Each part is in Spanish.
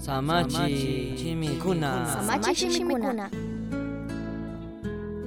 Samachi chimikuna. Samachi shimikuna.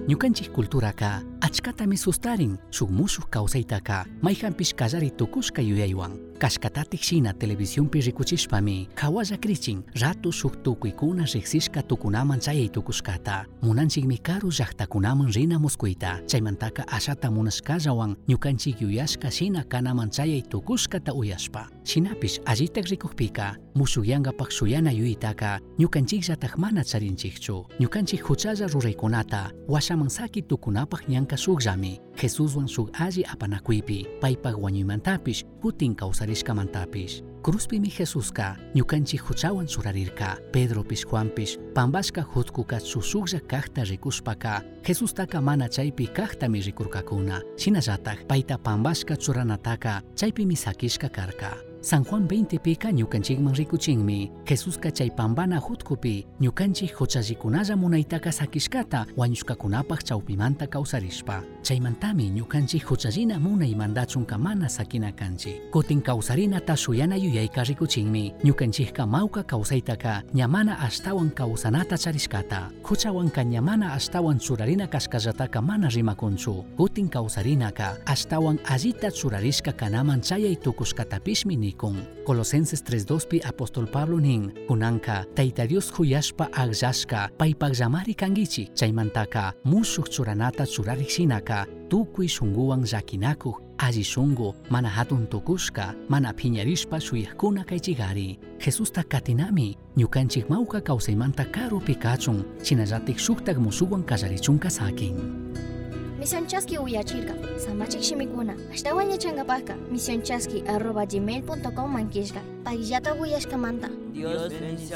Ñukanchik culturaqa achkatami sustarin shuk mushuq kawsaytaqa mayhanpish kallari tukushka yuyaywan kashkatatik shina televisiónpi rikuchishpami qhawalla krichin ratu shuk tukuykuna riqsishka tukunaman chayay tukushkata munanchikmi karu llaqtakunaman rina muskuyta chaymantaka ashata munashkallawan ñukanchik yuyashka shina kanaman chayay tukushkata uyashpa shinapish allitak rikukpika mushukyankapak shuyana yuyitaqa ñukanchikllatak mana charinchikchu ñukanchik huchalla ruraykunata washaman saki tukunapaq ñanka shukllami Jesuswan shuk alli apanakuypi paypak wañuymantapish kutin kawsarishkamantapish Cruzpimi Jesuska ñukanchik huchawan churarirka Pedropish Juanpish pambashka hutkuka shusuklla kaqta rikushpaka Jesustaka mana chaypi kaqtami rikurkakuna shinallatak payta pambashka churanataka chaypimi sakishka karka San Juan 20 pika ñukanchikman rikuchinmi Jesuska chay pambana hutkupi. Ñukanchik huchallikunalla munaytaka sakishkata wañushkakunapaq chawpimanta kawsarishpa. Chaymantami ñukanchik huchallina munaymantachunka mana sakina kanchik kutin kawsarinata shuyana yuyayka rikuchinmi. Ñukanchikka mawka kawsaytaka ñamana ashtawan kawsanata charishkata. Huchawanka ñamana ashtawan churarina kashkallataka mana rimakunchu. Kutin kawsarinaka ashtawan allita churarishka kanaman chayay tukushkatapishmi Colosenses 3.2pi apóstol Pablo nin kunanka Tayta Dios huyashpa agllashka paypak llamari kangichi chaymantaka mushuk churanata churarik shinaka tukuy shunguwan llakinakuq alli shungu mana hatun tukushka mana phiñarishpa shuyajkuna kaychigari Jesusta katinami ñukanchik mawka kawsaymanta karupi kachun shinallatik shuktak musuwan kallarichunka sakin Misionchaski uyachirka. Samachik shimikuna. Ashtawan yachankapaqa misionchaski arroba gmail.com mankishka. Payllata uyashkamanta. Dios bendice